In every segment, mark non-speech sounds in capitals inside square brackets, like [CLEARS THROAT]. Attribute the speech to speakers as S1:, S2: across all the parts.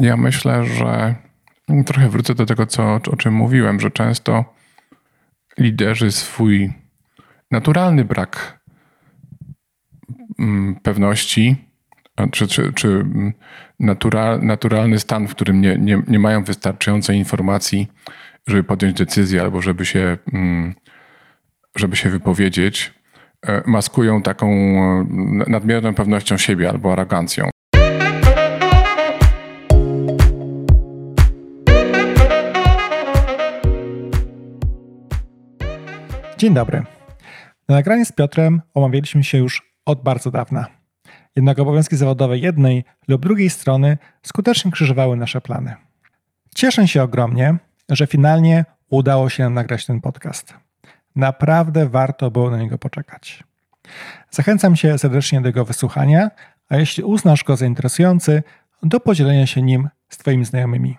S1: Ja myślę, że trochę wrócę do tego, co, o czym mówiłem, że często liderzy swój naturalny brak mm, pewności, czy, czy, czy mm, natural, naturalny stan, w którym nie, nie, nie mają wystarczającej informacji, żeby podjąć decyzję albo żeby się, mm, żeby się wypowiedzieć, e, maskują taką e, nadmierną pewnością siebie albo arogancją.
S2: Dzień dobry. Na nagranie z Piotrem omawialiśmy się już od bardzo dawna. Jednak obowiązki zawodowe jednej lub drugiej strony skutecznie krzyżowały nasze plany. Cieszę się ogromnie, że finalnie udało się nam nagrać ten podcast. Naprawdę warto było na niego poczekać. Zachęcam Cię serdecznie do jego wysłuchania, a jeśli uznasz go za interesujący, do podzielenia się nim z Twoimi znajomymi.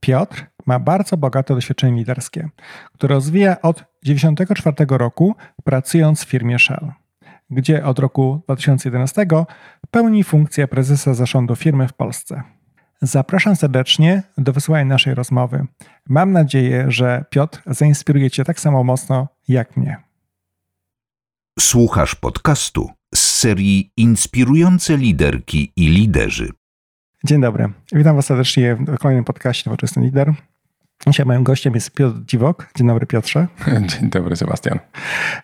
S2: Piotr ma bardzo bogate doświadczenie liderskie, które rozwija od 1994 roku, pracując w firmie Shell, gdzie od roku 2011 pełni funkcję prezesa zarządu firmy w Polsce. Zapraszam serdecznie do wysłuchania naszej rozmowy. Mam nadzieję, że Piotr zainspiruje Cię tak samo mocno jak mnie.
S3: Słuchasz podcastu z serii Inspirujące liderki i liderzy.
S2: Dzień dobry. Witam Was serdecznie w kolejnym podcaście Nowoczesny Lider. Dzisiaj moim gościem jest Piotr Dziwok. Dzień dobry Piotrze. [LAUGHS]
S1: Dzień dobry Sebastian.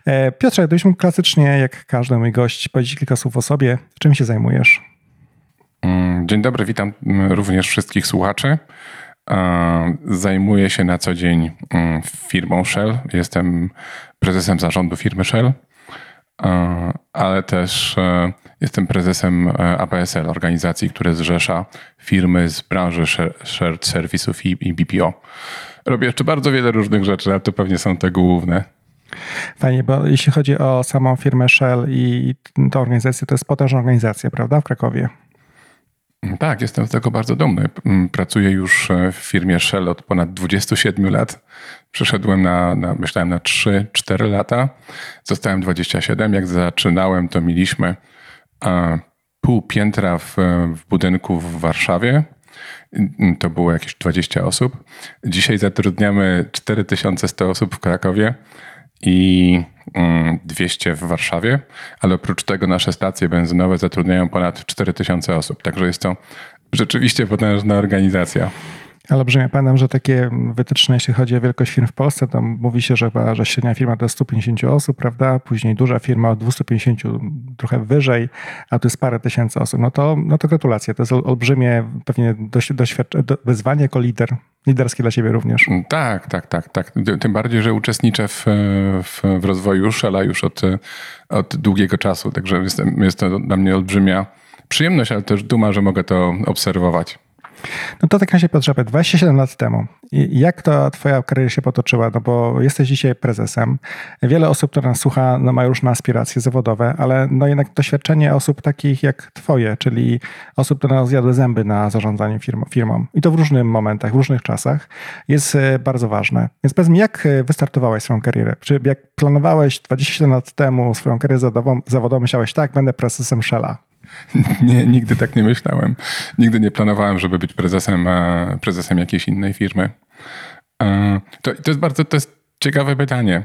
S2: E, Piotrze, gdybyś mógł klasycznie, jak każdy mój gość, powiedzieć kilka słów o sobie. Czym się zajmujesz?
S1: Mm, dzień dobry, witam również wszystkich słuchaczy. E, zajmuję się na co dzień mm, firmą Shell. Jestem prezesem zarządu firmy Shell, e, ale też jestem prezesem APSL, organizacji, która zrzesza firmy z branży shared serwisów i BPO. Robię jeszcze bardzo wiele różnych rzeczy, ale to pewnie są te główne.
S2: Fajnie, bo jeśli chodzi o samą firmę Shell i tę organizację, to jest potężna organizacja, prawda, w Krakowie?
S1: Tak, jestem z tego bardzo dumny. Mm, pracuję już e, w firmie Shell od ponad 27 lat. Przeszedłem na, na myślałem, na 3-4 lata. Zostałem 27. Jak zaczynałem, to mieliśmy e, pół piętra w, w budynku w Warszawie. To było jakieś 20 osób. Dzisiaj zatrudniamy 4100 osób w Krakowie i 200 mm, w Warszawie, ale oprócz tego nasze stacje benzynowe zatrudniają ponad 4000 osób. Także jest to rzeczywiście potężna organizacja.
S2: Ale brzmi, pamiętam, że takie wytyczne, jeśli chodzi o wielkość firm w Polsce, to mówi się, że, że średnia firma to 150 osób, prawda? Później duża firma od 250, trochę wyżej, a tu jest parę tysięcy osób. No to, no to gratulacje. To jest olbrzymie pewnie wyzwanie jako lider, liderskie dla ciebie również.
S1: Tak, tak, tak, tak. Tym bardziej, że uczestniczę w, w, w rozwoju Shella już od, od długiego czasu, także jest, jest to dla mnie olbrzymia przyjemność, ale też duma, że mogę to obserwować.
S2: No to tak na się Piotrze, 27 lat temu. Jak to twoja kariera się potoczyła? No bo jesteś dzisiaj prezesem. Wiele osób, które nas słucha, no ma różne aspiracje zawodowe, ale no jednak doświadczenie osób takich jak twoje, czyli osób, które zjadły zęby na zarządzanie firm, firmą i to w różnych momentach, w różnych czasach, jest e, bardzo ważne. Więc powiedz mi, jak e, wystartowałeś swoją karierę? Czy jak planowałeś 27 lat temu swoją karierę zawodową, zawodową myślałeś, tak, będę prezesem Shella? [LAUGHS]
S1: Nie, nigdy tak nie myślałem. Nigdy nie planowałem, żeby być prezesem, e, prezesem jakiejś innej firmy. E, to, to jest bardzo to jest ciekawe pytanie.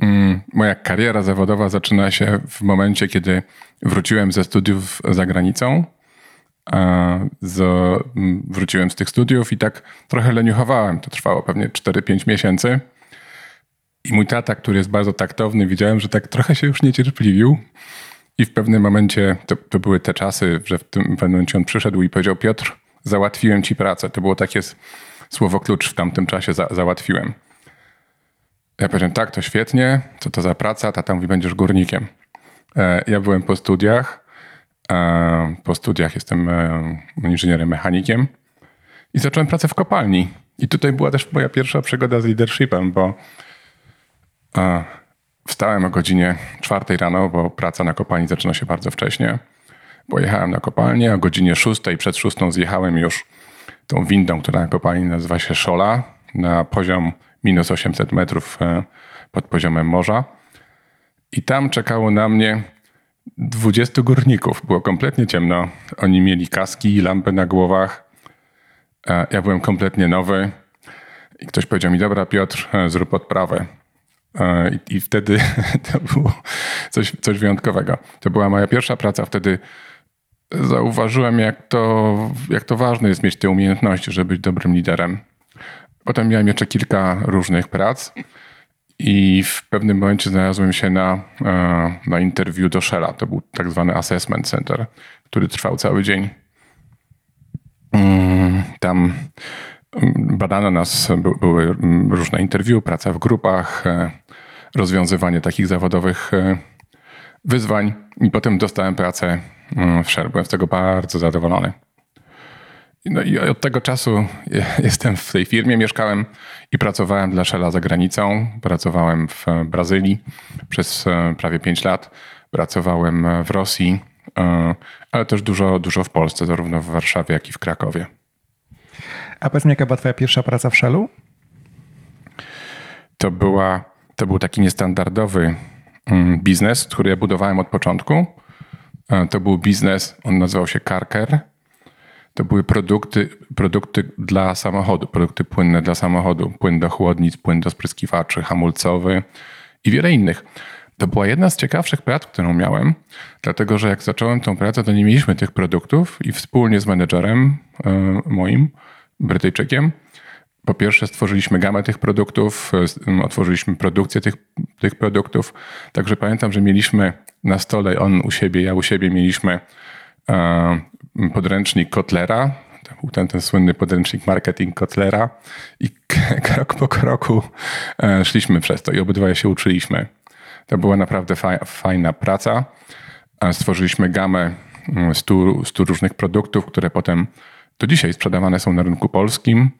S1: Mm, moja kariera zawodowa zaczyna się w momencie, kiedy wróciłem ze studiów za granicą. Z, wróciłem z tych studiów i tak trochę leniuchowałem. To trwało pewnie 4-5 miesięcy. I mój tata, który jest bardzo taktowny, widziałem, że tak trochę się już niecierpliwił. I w pewnym momencie, to, to były te czasy, że w tym pewnym momencie on przyszedł i powiedział: Piotr, załatwiłem ci pracę. To było takie słowo klucz w tamtym czasie, za, załatwiłem. Ja powiedziałem: Tak, to świetnie. Co to za praca? Tata mówi: Będziesz górnikiem. E, ja byłem po studiach. E, po studiach jestem e, inżynierem mechanikiem i zacząłem pracę w kopalni. I tutaj była też moja pierwsza przygoda z leadershipem, bo Wstałem o godzinie czwartej rano, bo praca na kopalni zaczyna się bardzo wcześnie. Pojechałem na kopalnię, o godzinie szóstej, przed szóstą zjechałem już tą windą, która na kopalni nazywa się Szola, na poziom minus 800 metrów e, pod poziomem morza. I tam czekało na mnie 20 górników. Było kompletnie ciemno. Oni mieli kaski i lampy na głowach. Ja byłem kompletnie nowy i ktoś powiedział mi, dobra Piotr, zrób odprawę. I, I, wtedy [LAUGHS] to było coś, coś wyjątkowego. To była moja pierwsza praca. Wtedy zauważyłem, jak to, jak to ważne jest mieć te umiejętności, żeby być dobrym liderem. Potem miałem jeszcze kilka różnych prac i w pewnym momencie znalazłem się na, e, na interview do Shella. To był tak zwany assessment center, który trwał cały dzień. Mm, tam mm, badano nas, były mm, różne interview, praca w grupach, e, rozwiązywanie takich zawodowych e, wyzwań i potem dostałem pracę w Shell. Byłem z tego bardzo zadowolony. No i od tego czasu [LAUGHS] jestem w tej firmie, mieszkałem i pracowałem dla Shella za granicą. Pracowałem w Brazylii przez e, prawie 5 lat. Pracowałem w Rosji, e, ale też dużo, dużo w Polsce, zarówno w Warszawie, jak i w Krakowie.
S2: A powiedz mi, jaka była twoja pierwsza praca w Shellu?
S1: To, była, to był taki niestandardowy mm, biznes, który ja budowałem od początku. E, to był biznes, on nazywał się Carker to były produkty, produkty dla samochodu, produkty płynne dla samochodu, płyn do chłodnic, płyn do spryskiwaczy, hamulcowy i wiele innych. To była jedna z ciekawszych prac, którą miałem, dlatego że jak zacząłem tą pracę, to nie mieliśmy tych produktów i wspólnie z menedżerem e, moim, Brytyjczykiem, po pierwsze stworzyliśmy gamę tych produktów, e, otworzyliśmy produkcję tych, tych produktów. Także pamiętam, że mieliśmy na stole, on u siebie, ja u siebie mieliśmy e, podręcznik Kotlera, był ten, ten słynny podręcznik marketing Kotlera i [LAUGHS] krok po kroku e, szliśmy przez to i obydwoje się uczyliśmy. To była naprawdę fajna praca. Stworzyliśmy gamę 100, mm, 100 różnych produktów, które potem do dzisiaj sprzedawane są na rynku polskim,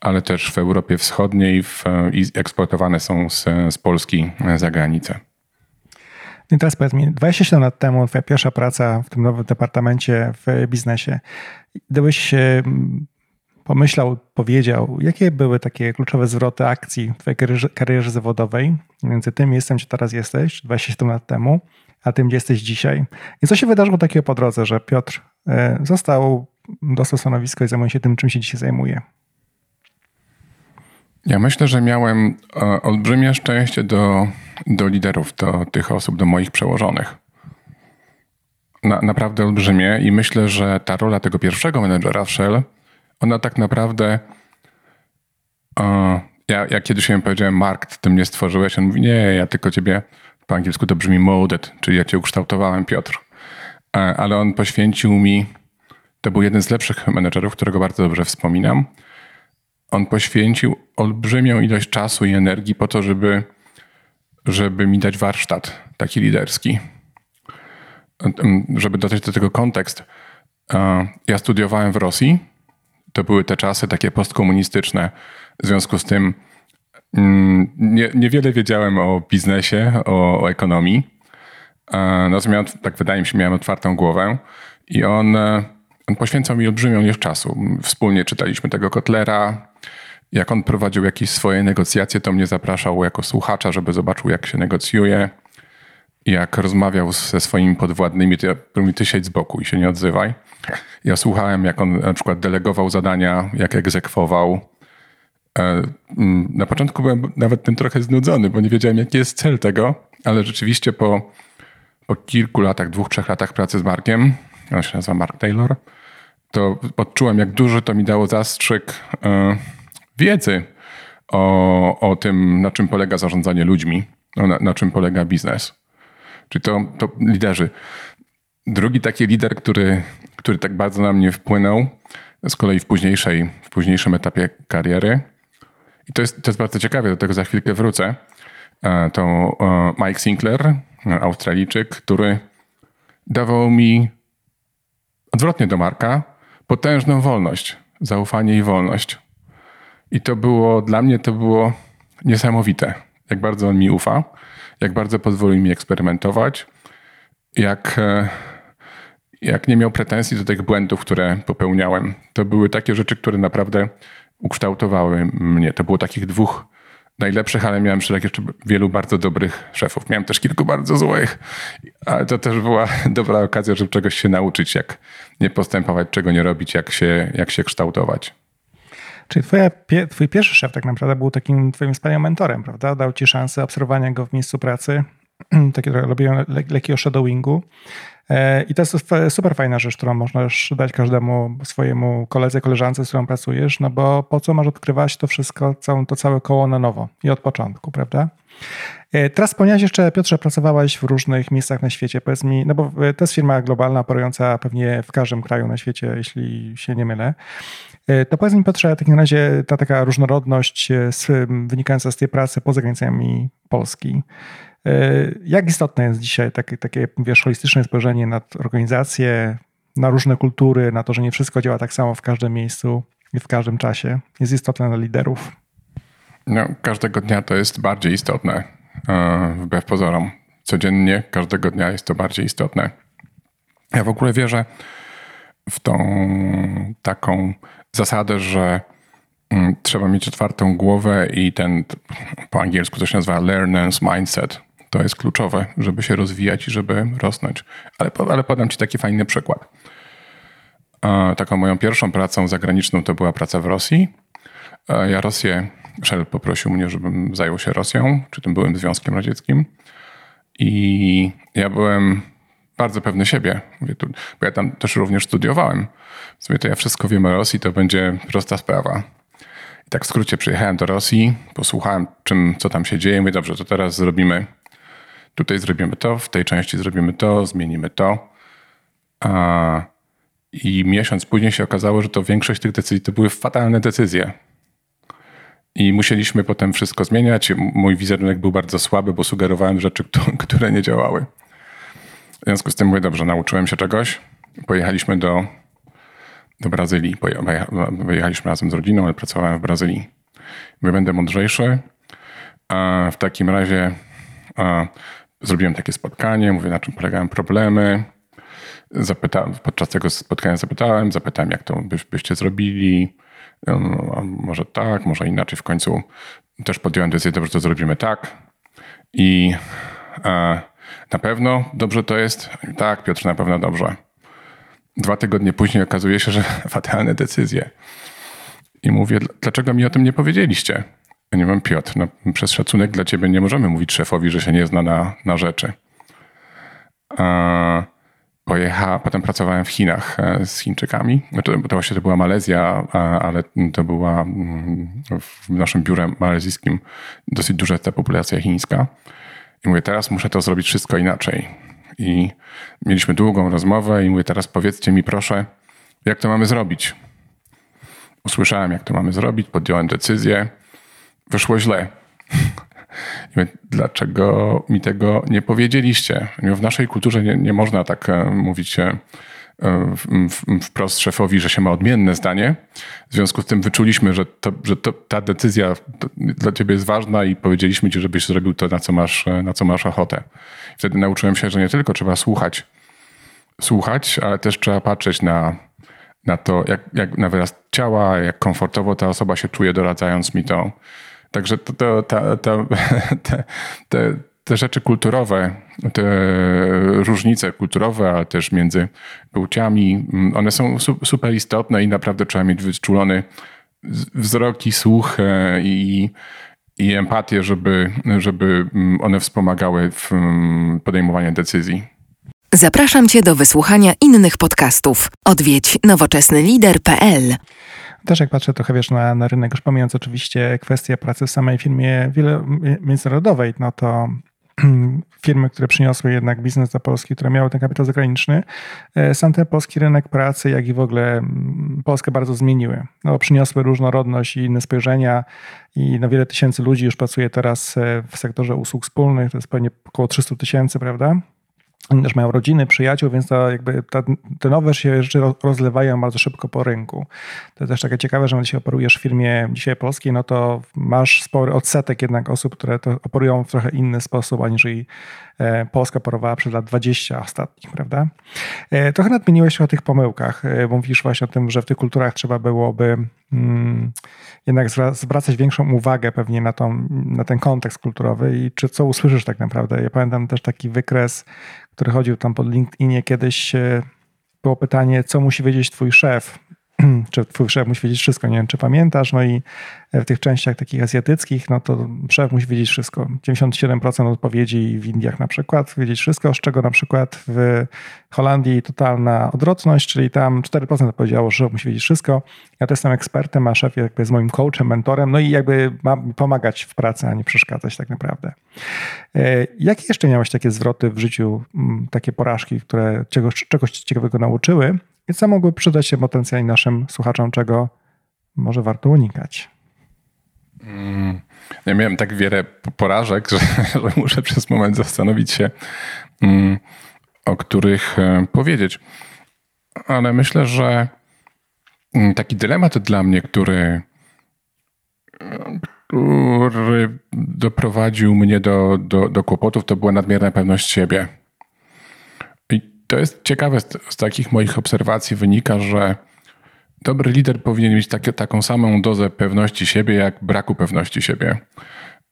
S1: ale też w Europie Wschodniej w, i eksportowane są z, z Polski za granicę.
S2: I teraz powiedz mi, 27 lat temu twoja pierwsza praca w tym nowym departamencie w biznesie, gdybyś pomyślał, powiedział, jakie były takie kluczowe zwroty akcji w twojej karierze, zawodowej między tym miejscem, gdzie teraz jesteś, 27 lat temu, a tym, gdzie jesteś dzisiaj. I co się wydarzyło takiego po drodze, że Piotr e, został, dostał stanowisko i zajmuje się tym, czym się dzisiaj zajmuje?
S1: Ja myślę, że miałem e, olbrzymie szczęście do, do liderów, do tych osób, do moich przełożonych. Na, naprawdę olbrzymie i myślę, że ta rola tego pierwszego menedżera w Shell, ona tak naprawdę. ja, ja kiedyś im powiedziałem, Mark, ty mnie stworzyłeś. On mówi, nie, ja tylko ciebie, po angielsku to brzmi molded, czyli ja cię ukształtowałem, Piotr. E, ale on poświęcił mi, to był jeden z lepszych menedżerów, którego bardzo dobrze wspominam on poświęcił olbrzymią ilość czasu i energii po to, żeby, żeby mi dać warsztat taki liderski. Żeby dodać do tego kontekst, ja studiowałem w Rosji. To były te czasy takie postkomunistyczne. W związku z tym mm, nie, niewiele wiedziałem o biznesie, o, o ekonomii. Natomiast, tak wydaje mi się, miałem otwartą głowę i on, on poświęcał mi olbrzymią ilość czasu. Wspólnie czytaliśmy tego Kotlera, jak on prowadził jakieś swoje negocjacje, to mnie zapraszał jako słuchacza, żeby zobaczył, jak się negocjuje. Jak rozmawiał ze swoimi podwładnymi, to ja mi ty siedź z boku i się nie odzywaj. Ja słuchałem, jak on na przykład delegował zadania, jak egzekwował. E, na początku byłem nawet tym trochę znudzony, bo nie wiedziałem, jaki jest cel tego, ale rzeczywiście po, po kilku latach, dwóch, trzech latach pracy z Markiem, on się nazywa Mark Taylor, to odczułem, jak dużo to mi dało zastrzyk e, wiedzy o, o tym, na czym polega zarządzanie ludźmi, na, na czym polega biznes. Czyli to, to liderzy. Drugi taki lider, który, który tak bardzo na mnie wpłynął, z kolei w, późniejszej, w późniejszym etapie kariery, i to jest, to jest bardzo ciekawe, do tego za chwilkę wrócę, e, to e, Mike Sinclair, Australijczyk, który dawał mi odwrotnie do Marka potężną wolność, zaufanie i wolność. I to było, dla mnie to było niesamowite, jak bardzo on mi ufa, jak bardzo pozwolił mi eksperymentować, jak, e, jak nie miał pretensji do tych błędów, które popełniałem. To były takie rzeczy, które naprawdę ukształtowały mnie. To było takich dwóch najlepszych, ale miałem szereg jeszcze wielu bardzo dobrych szefów. Miałem też kilku bardzo złych, ale to też była [LAUGHS] dobra okazja, żeby czegoś się nauczyć, jak nie postępować, czego nie robić, jak się, jak się kształtować.
S2: Czyli twoja, twój pierwszy szef tak naprawdę był takim twoim wspaniałym mentorem, prawda? Dał ci szansę obserwowania go w miejscu pracy, [CLEARS THROAT] takie robiłem le lekkiego shadowingu. E, I to jest super fajna rzecz, którą możesz dać każdemu swojemu koledze, koleżance, z którą pracujesz, no bo po co masz odkrywać to wszystko, całą, to całe koło na nowo i od początku, prawda? E, teraz wspomniałeś jeszcze, Piotrze, pracowałeś w różnych miejscach na świecie. Powiedz mi, no bo to jest firma globalna, operująca pewnie w każdym kraju na świecie, jeśli się nie mylę. E, to powiedz mi, Piotrze, w takim razie ta taka różnorodność wynikająca z tej pracy poza granicami Polski, E, jak istotne jest dzisiaj takie, takie wiesz, holistyczne spojrzenie na organizację, na różne kultury, na to, że nie wszystko działa tak samo w każdym miejscu i w każdym czasie? Jest istotne dla liderów.
S1: No, każdego dnia to jest bardziej istotne, e, wbrew pozorom. Codziennie, każdego dnia jest to bardziej istotne. Ja w ogóle wierzę w tą taką zasadę, że mm, trzeba mieć otwartą głowę i ten, po angielsku to się nazywa learner's mindset, to jest kluczowe, żeby się rozwijać i żeby rosnąć. Ale, ale podam Ci taki fajny przykład. Taką moją pierwszą pracą zagraniczną to była praca w Rosji. Ja Rosję, Shell poprosił mnie, żebym zajął się Rosją, czy tym byłym Związkiem Radzieckim. I ja byłem bardzo pewny siebie, bo ja tam też również studiowałem. Sobie to ja wszystko wiem o Rosji, to będzie prosta sprawa. I tak w skrócie przyjechałem do Rosji, posłuchałem, czym, co tam się dzieje. Mówię, dobrze, to teraz zrobimy Tutaj zrobimy to, w tej części zrobimy to, zmienimy to. A, I miesiąc później się okazało, że to większość tych decyzji to były fatalne decyzje. I musieliśmy potem wszystko zmieniać. Mój wizerunek był bardzo słaby, bo sugerowałem rzeczy, [LAUGHS] które nie działały. W związku z tym mówię, dobrze, nauczyłem się czegoś. Pojechaliśmy do, do Brazylii. Pojechaliśmy razem z rodziną, ale pracowałem w Brazylii. Będę mądrzejszy. A w takim razie a, Zrobiłem takie spotkanie, mówię na czym polegają problemy. Zapytałem, podczas tego spotkania zapytałem, zapytałem jak to by, byście zrobili. Może tak, może inaczej. W końcu też podjąłem decyzję, dobrze to zrobimy tak. I e, na pewno dobrze to jest? Tak, Piotr, na pewno dobrze. Dwa tygodnie później okazuje się, że [LAUGHS] fatalne decyzje. I mówię, dlaczego mi o tym nie powiedzieliście? Ja nie wiem, Piotr, no, przez szacunek dla ciebie nie możemy mówić szefowi, że się nie zna na, na rzeczy. E, potem pracowałem w Chinach e, z Chińczykami. To, to właśnie to była Malezja, ale to była mm, w naszym biurze malezyjskim dosyć duża ta populacja chińska. I mówię, teraz muszę to zrobić wszystko inaczej. I mieliśmy długą rozmowę i mówię, teraz powiedzcie mi proszę, jak to mamy zrobić. Usłyszałem, jak to mamy zrobić, podjąłem decyzję wyszło źle. [LAUGHS] Dlaczego mi tego nie powiedzieliście? W naszej kulturze nie, nie można tak e, mówić e, wprost szefowi, że się ma odmienne zdanie. W związku z tym wyczuliśmy, że, to, że to, ta decyzja dla ciebie jest ważna i powiedzieliśmy ci, żebyś zrobił to, na co masz, e, na co masz ochotę. Wtedy nauczyłem się, że nie tylko trzeba słuchać, słuchać, ale też trzeba patrzeć na, na to, jak, jak na wyraz ciała, jak komfortowo ta osoba się czuje, doradzając mi to. Także to, to, [LAUGHS] te, te, te rzeczy kulturowe, te różnice kulturowe, ale też między płciami, mm, one są super istotne i naprawdę trzeba mieć wyczulony wzrok i słuch e, i, i empatię, żeby, żeby mm, one wspomagały w mm, podejmowaniu decyzji.
S4: Zapraszam Cię do wysłuchania innych podcastów. Odwiedź nowoczesnylider.pl.
S2: Też jak patrzę trochę wiesz, na, na rynek, już pomijając oczywiście kwestię pracy w samej firmie wiele, międzynarodowej, no to [CLEARS THROAT] firmy, które przyniosły jednak biznes do Polski, które miały ten kapitał zagraniczny, e, sam ten polski rynek pracy, jak i w ogóle Polskę bardzo zmieniły. No, przyniosły różnorodność i inne spojrzenia i no, wiele tysięcy ludzi już pracuje teraz e, w sektorze usług wspólnych, to jest pewnie około 300 tysięcy, prawda? Oni też mają rodziny, przyjaciół, więc to jakby ta, te nowe się rzeczy rozlewają bardzo szybko po rynku. To jest też takie ciekawe, że jeśli operujesz w firmie dzisiaj polskiej, no to masz spory odsetek jednak osób, które to operują w trochę inny sposób, aniżeli e, Polska operowała przez lat 20 ostatnich, prawda? E, trochę nadmieniłeś o tych pomyłkach. E, mówisz właśnie o tym, że w tych kulturach trzeba byłoby jednak zwracać większą uwagę pewnie na, tą, na ten kontekst kulturowy i czy co usłyszysz tak naprawdę. Ja pamiętam też taki wykres, który chodził tam po LinkedInie kiedyś, e, było pytanie, co musi wiedzieć twój szef, [CLEARS THROAT] czy twój szef musi wiedzieć wszystko, nie wiem, czy pamiętasz, no i w tych częściach takich azjatyckich, no to szef musi wiedzieć wszystko. 97% odpowiedzi w Indiach na przykład, wiedzieć wszystko, z czego na przykład w Holandii totalna odwrotność, czyli tam 4% odpowiedziało, że musi wiedzieć wszystko. Ja też jestem ekspertem, a szef jakby jest moim coachem, mentorem, no i jakby ma pomagać w pracy, a nie przeszkadzać tak naprawdę. E, jakie jeszcze miałeś takie zwroty w życiu, takie porażki, które czegoś, czegoś ciekawego nauczyły, i co mogły przydać się potencjalnie naszym słuchaczom, czego może warto unikać?
S1: Mm, ja miałem tak wiele porażek, [LAUGHS] że, że muszę przez moment zastanowić się, mm, o których e, powiedzieć. Ale myślę, że mm, taki dylemat dla mnie, który, który doprowadził mnie do, do, do kłopotów, to była nadmierna pewność siebie. To jest ciekawe, z, takich moich obserwacji wynika, że dobry lider powinien mieć takie, taką samą dozę pewności siebie, jak braku pewności siebie,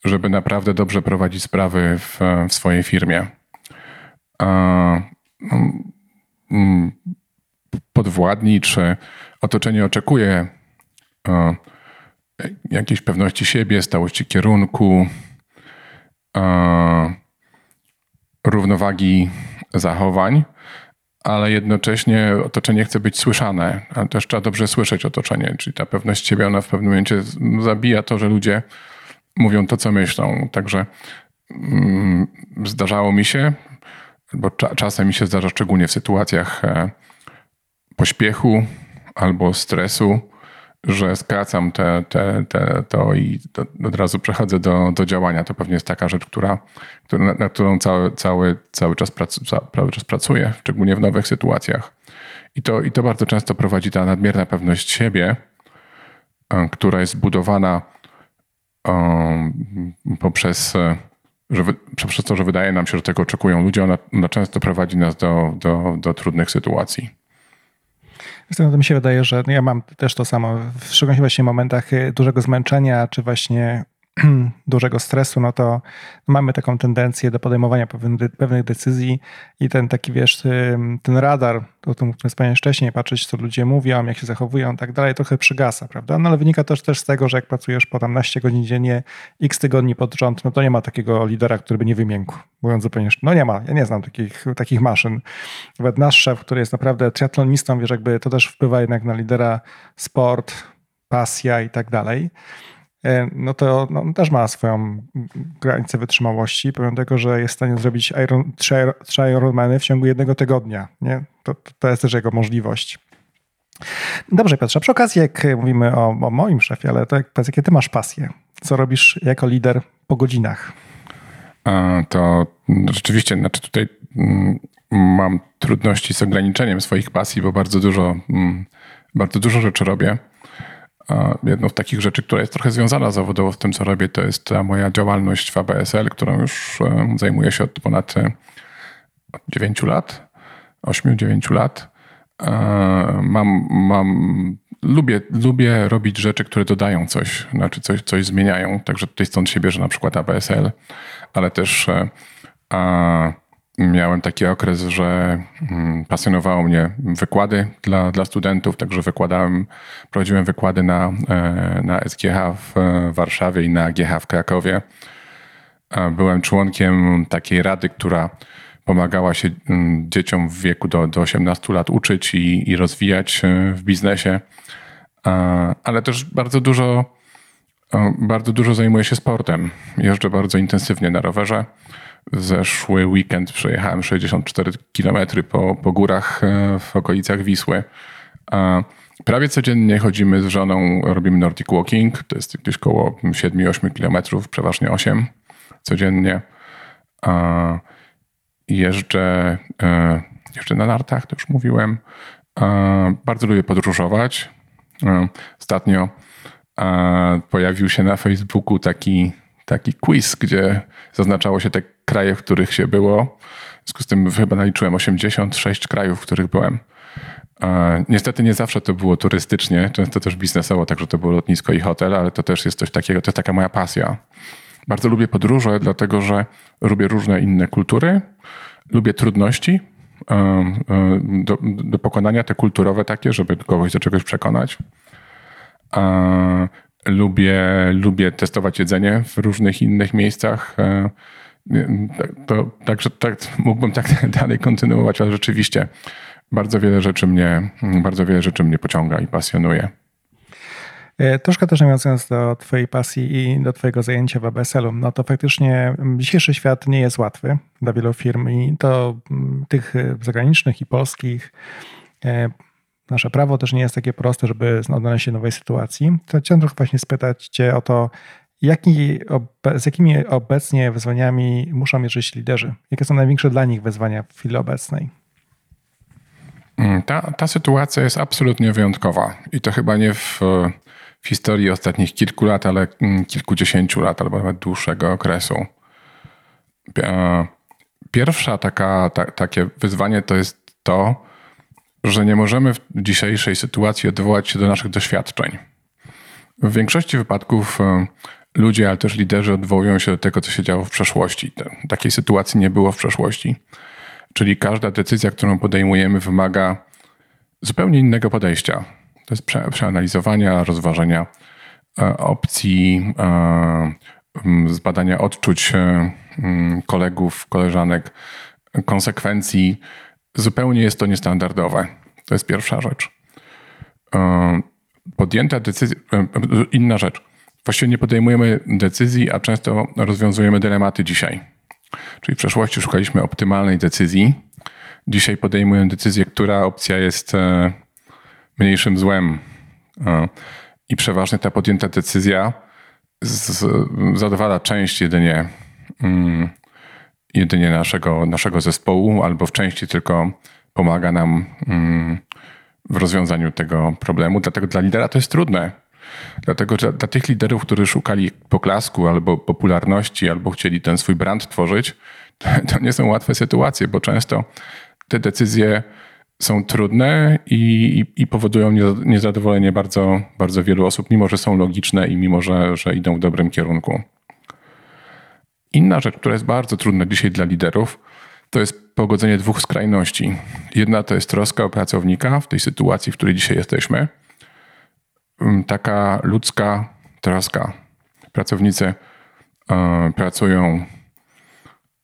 S1: żeby naprawdę dobrze prowadzić sprawy w, w swojej firmie. A, um, podwładni czy otoczenie oczekuje jakiejś pewności siebie, stałości kierunku, równowagi zachowań ale jednocześnie otoczenie chce być słyszane, a też trzeba dobrze słyszeć otoczenie, czyli ta pewność siebie, ona w pewnym momencie zabija to, że ludzie mówią to, co myślą. Także mm, zdarzało mi się, bo cza czasem mi się zdarza, szczególnie w sytuacjach e, pośpiechu albo stresu, że skracam te, te, te, to i od razu przechodzę do, do działania. To pewnie jest taka rzecz, która, która, na którą cały, cały, cały, czas prac, cały czas pracuję, szczególnie w nowych sytuacjach. I to, I to bardzo często prowadzi ta nadmierna pewność siebie, e, która jest budowana um, poprzez, e, że, poprzez to, że wydaje nam się, że tego oczekują ludzie, ona, ona często prowadzi nas do, do, do trudnych sytuacji.
S2: Zresztą mi się wydaje, że ja mam też to samo. W szczególności właśnie momentach y, dużego zmęczenia, czy właśnie [CLEARS THROAT] dużego stresu, no to mamy taką tendencję do podejmowania pewnych decyzji i ten taki, wiesz, ten radar, o tym wspomniałem wcześniej, patrzeć, co ludzie mówią, jak się zachowują i tak dalej, trochę przygasa, prawda? No ale wynika też, też z tego, że jak pracujesz po tam naście godzin dziennie, x tygodni pod rząd, no to nie ma takiego lidera, który by nie wymiękł, mówiąc zupełnie, no nie ma, ja nie znam takich, takich maszyn. Nawet nasz szef, który jest naprawdę triatlonistą, wiesz, jakby to też wpływa jednak na lidera sport, pasja i tak dalej. E, no to no, też ma swoją granicę wytrzymałości, pomimo tego, że jest w stanie zrobić Iron, trzy, Ironmany w ciągu jednego tygodnia. Nie? To, to jest też jego możliwość. Dobrze, Piotrze, przy okazji, jak mówimy o, o moim szefie, ale to jak, powiedz, jakie ty masz pasje? Co robisz jako lider po godzinach?
S1: To rzeczywiście, znaczy tutaj mm, mam trudności z ograniczeniem swoich pasji, bo bardzo dużo, mm, bardzo dużo rzeczy robię. Jedną z takich rzeczy, która jest trochę związana zawodowo z tym, co robię, to jest ta moja działalność w ABSL, którą już e, zajmuję się od ponad 9 e, lat, 8-9 lat. E, mam, mam, lubię, lubię robić rzeczy, które dodają coś, znaczy coś, coś zmieniają. Także tutaj stąd się bierze na przykład ABSL, ale też a, miałem taki okres, że mm, pasjonowało mnie wykłady dla, dla studentów, także wykładałem, prowadziłem wykłady na, e, na SGH w Warszawie i na GH w Krakowie. Byłem członkiem takiej rady, która pomagała się mm, dzieciom w wieku do, do 18 lat uczyć i, i rozwijać e, w biznesie, ale też bardzo dużo, bardzo dużo zajmuję się sportem. Jeżdżę bardzo intensywnie na rowerze zeszły weekend przejechałem 64 km po, po górach e, w okolicach Wisły. Prawie codziennie chodzimy z żoną, robimy Nordic Walking. To jest gdzieś około 7-8 km, przeważnie 8 codziennie. Jeżdżę, e, jeżdżę na nartach, to już mówiłem. Bardzo lubię podróżować. E, ostatnio pojawił się na Facebooku taki, taki quiz, gdzie zaznaczało się te kraje, w których się było. W związku z tym chyba naliczyłem 86 krajów, w których byłem. Niestety nie zawsze to było turystycznie, często też biznesowo, także to było lotnisko i hotel, ale to też jest coś takiego, to jest taka moja pasja. Bardzo lubię podróże, dlatego że lubię różne inne kultury, lubię trudności, do, do pokonania, te kulturowe takie, żeby kogoś do czegoś przekonać. Lubię, lubię testować jedzenie w różnych innych miejscach. To, także tak, mógłbym tak [LAUGHS] dalej kontynuować, ale rzeczywiście bardzo wiele rzeczy mnie, bardzo wiele rzeczy mnie pociąga i pasjonuje.
S2: E, troszkę też nawiązując do Twojej pasji i do Twojego zajęcia w ABSL-u, no to faktycznie dzisiejszy świat nie jest łatwy dla wielu firm i to tych zagranicznych i polskich. Nasze prawo też nie jest takie proste, żeby odnaleźć się w nowej sytuacji. To chciałem trochę właśnie spytać Cię o to, jaki, z jakimi obecnie wyzwaniami muszą mierzyć liderzy? Jakie są największe dla nich wyzwania w chwili obecnej?
S1: Mm, ta, ta sytuacja jest absolutnie wyjątkowa i to chyba nie w, w historii ostatnich kilku lat, ale mm, kilkudziesięciu lat albo nawet dłuższego okresu. Pierwsza taka, ta, takie wyzwanie to jest to, że nie możemy w dzisiejszej sytuacji odwołać się do naszych doświadczeń. W większości wypadków e, ludzie, ale też liderzy odwołują się do tego, co się działo w przeszłości. Takiej sytuacji nie było w przeszłości. Czyli każda decyzja, którą podejmujemy, wymaga zupełnie innego podejścia. To jest prze, przeanalizowania, rozważenia e, opcji, e, zbadania odczuć kolegów, koleżanek, konsekwencji. Zupełnie jest to niestandardowe. To jest pierwsza rzecz. Podjęta decyzja, inna rzecz. Właściwie nie podejmujemy decyzji, a często rozwiązujemy dylematy dzisiaj Czyli w przeszłości szukaliśmy optymalnej decyzji. Dzisiaj podejmujemy decyzję, która opcja jest e, mniejszym złem. E, I przeważnie ta podjęta decyzja zadowala część jedynie, mm, jedynie naszego, naszego zespołu, albo w części tylko pomaga nam mm, w rozwiązaniu tego problemu. Dlatego dla lidera to jest trudne Dlatego, że dla tych liderów, którzy szukali poklasku albo popularności, albo chcieli ten swój brand tworzyć, to [LAUGHS] nie są łatwe sytuacje, bo często te decyzje są trudne i, i, i, powodują niezadowolenie bardzo, bardzo wielu osób, mimo że są logiczne i mimo że, że idą w dobrym kierunku. Inna rzecz, która jest bardzo trudna dzisiaj dla liderów, to jest pogodzenie dwóch skrajności. Jedna to jest troska o pracownika w tej sytuacji, w której dzisiaj jesteśmy – Mm, taka ludzka troska. Pracownicy e, pracują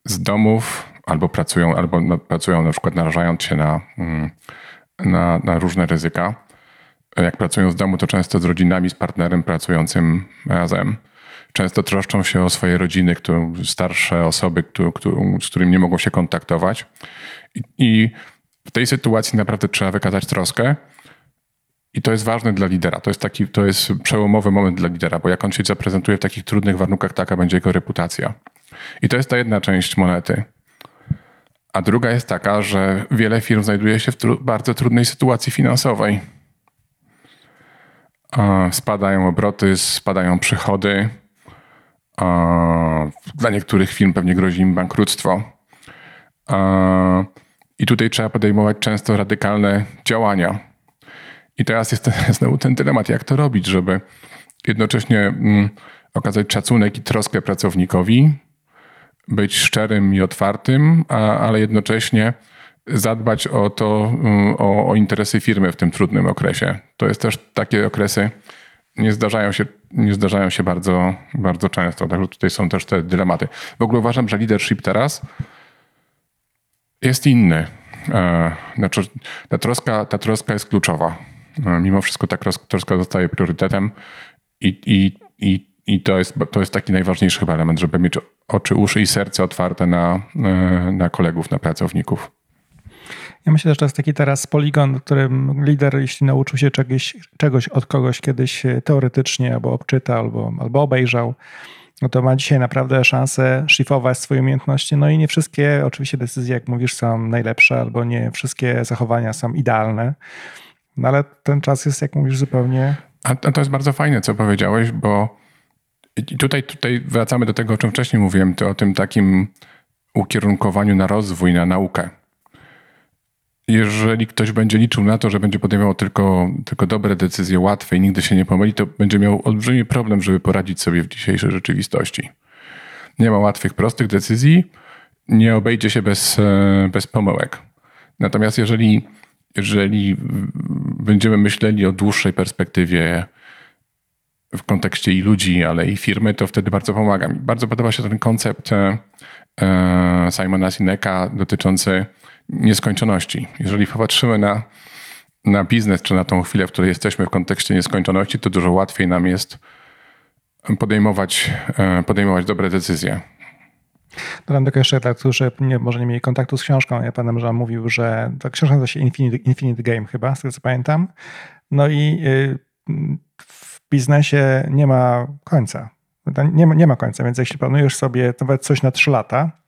S1: z domów albo pracują, albo pracują na przykład narażając się na, mm, na, na różne ryzyka. Jak pracują z domu, to często z rodzinami, z partnerem pracującym razem. Często troszczą się o swoje rodziny, które, starsze osoby, które, które, z którymi nie mogą się kontaktować. I, I w tej sytuacji naprawdę trzeba wykazać troskę, i to jest ważne dla lidera. To jest taki, to jest przełomowy moment dla lidera, bo jak on się zaprezentuje w takich trudnych warunkach, taka będzie jego reputacja. I to jest ta jedna część monety. A druga jest taka, że wiele firm znajduje się w tru bardzo trudnej sytuacji finansowej. Spadają obroty, spadają przychody. Dla niektórych firm pewnie grozi im bankructwo. I tutaj trzeba podejmować często radykalne działania i teraz jest [LAUGHS] znowu ten dylemat, jak to robić, żeby jednocześnie mm, okazać szacunek i troskę pracownikowi, być szczerym i otwartym, a, ale jednocześnie zadbać o to, mm, o, o, interesy firmy w tym trudnym okresie. To jest też takie okresy, nie zdarzają się, nie zdarzają się bardzo, bardzo często. Także tutaj są też te dylematy. W ogóle uważam, że leadership teraz jest inny. E, znaczy, ta troska, ta troska jest kluczowa mimo wszystko ta troska zostaje priorytetem i, i, i, i to, jest, to jest taki najważniejszy element, żeby mieć oczy, uszy i serce otwarte na, e, na kolegów, na pracowników.
S2: Ja myślę, że to jest taki teraz poligon, w którym lider, jeśli nauczył się czegoś, czegoś od kogoś kiedyś teoretycznie, albo obczytał, albo, albo obejrzał, no to ma dzisiaj naprawdę szansę szlifować swoje umiejętności. No i nie wszystkie, oczywiście, decyzje, jak mówisz, są najlepsze, albo nie wszystkie zachowania są idealne. No ale ten czas jest, jak mówisz, zupełnie.
S1: A to jest bardzo fajne, co powiedziałeś, bo tutaj, tutaj wracamy do tego, o czym wcześniej mówiłem, to o tym takim ukierunkowaniu na rozwój, na naukę. Jeżeli ktoś będzie liczył na to, że będzie podejmował tylko, tylko dobre decyzje, łatwe i nigdy się nie pomyli, to będzie miał olbrzymi problem, żeby poradzić sobie w dzisiejszej rzeczywistości. Nie ma łatwych, prostych decyzji, nie obejdzie się bez, e, bez pomyłek. Natomiast jeżeli, jeżeli będziemy myśleli o dłuższej perspektywie w kontekście i ludzi, ale i firmy, to wtedy bardzo pomaga. Mi bardzo podoba się ten koncept e, e, Simona Sineka dotyczący nieskończoności. Jeżeli popatrzymy na, na biznes, czy na tą chwilę, w której jesteśmy w kontekście nieskończoności, to dużo łatwiej nam jest podejmować, e, podejmować dobre decyzje.
S2: Dodam tylko jeszcze dla którzy nie, może nie mieli kontaktu z książką. Ja pan że mówił, że ta książka nazywa się Infinite, Infinite Game chyba, z tego co pamiętam. No i y, w biznesie nie ma końca. Nie ma, nie ma końca, więc jeśli planujesz sobie nawet coś na 3 lata,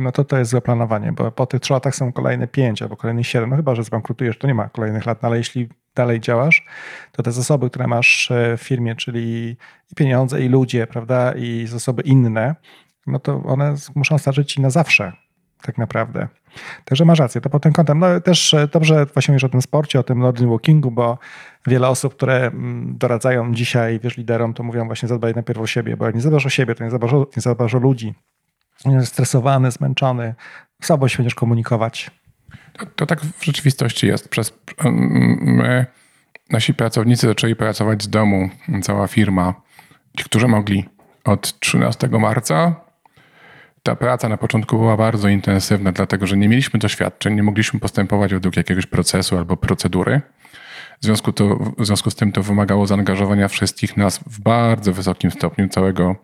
S2: no to to jest złe planowanie, bo po tych 3 latach są kolejne 5 albo kolejne 7. No chyba, że zbankrutujesz, to nie ma kolejnych lat, no ale jeśli dalej działasz, to te zasoby, które masz e, w firmie, czyli i pieniądze, i ludzie, prawda, i zasoby inne, no to one muszą starczyć ci na zawsze, tak naprawdę. Także masz rację, to pod tym kątem. No też e, dobrze właśnie mówisz o tym sporcie, o tym Northern Walkingu, bo wiele osób, które mm, doradzają dzisiaj, wiesz, liderom, to mówią właśnie zadbaj najpierw o siebie, bo jak nie zadbasz o siebie, to nie zadbasz o, nie zadbasz o ludzi. Stresowany, zmęczony, słabo się będziesz komunikować.
S1: To, to tak w rzeczywistości jest. Przez, my, nasi pracownicy zaczęli pracować z domu, cała firma. Ci, którzy mogli od 13 marca ta praca na początku była bardzo intensywna, dlatego że nie mieliśmy doświadczeń, nie mogliśmy postępować według jakiegoś procesu albo procedury. W związku, to, w związku z tym to wymagało zaangażowania wszystkich nas w bardzo wysokim stopniu, całego,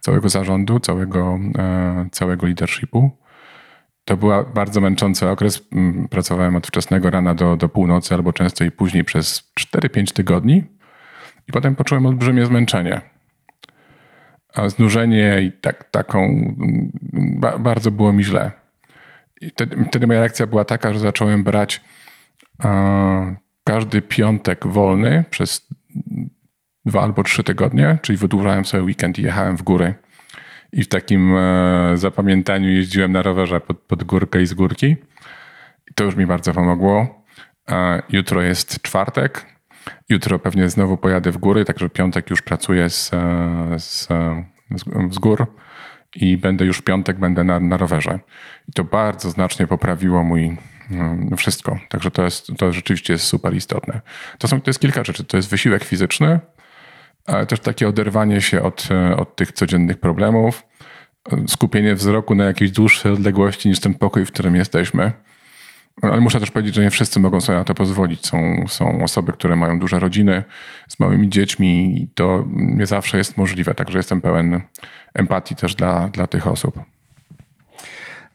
S1: całego zarządu, całego, e, całego leadershipu. To był bardzo męczący okres. Mm, pracowałem od wczesnego rana do, do północy, albo często i później przez 4-5 tygodni. I potem poczułem olbrzymie zmęczenie znużenie i tak, taką, ba, bardzo było mi źle. I wtedy, wtedy moja reakcja była taka, że zacząłem brać e, każdy piątek wolny przez dwa albo trzy tygodnie, czyli wydłużałem sobie weekend i jechałem w góry. I w takim e, zapamiętaniu jeździłem na rowerze pod, pod górkę i z górki. I to już mi bardzo pomogło. E, jutro jest czwartek, Jutro pewnie znowu pojadę w góry, także piątek już pracuję z, z, z gór i będę już w piątek będę na, na rowerze. I to bardzo znacznie poprawiło mój no, wszystko. Także to, jest, to rzeczywiście jest super istotne. To, są, to jest kilka rzeczy. To jest wysiłek fizyczny, ale też takie oderwanie się od, od tych codziennych problemów, skupienie wzroku na jakiejś dłuższej odległości niż ten pokój, w którym jesteśmy. Ale muszę też powiedzieć, że nie wszyscy mogą sobie na to pozwolić. Są, są osoby, które mają duże rodziny z małymi dziećmi i to nie zawsze jest możliwe. Także jestem pełen empatii też dla, dla tych osób.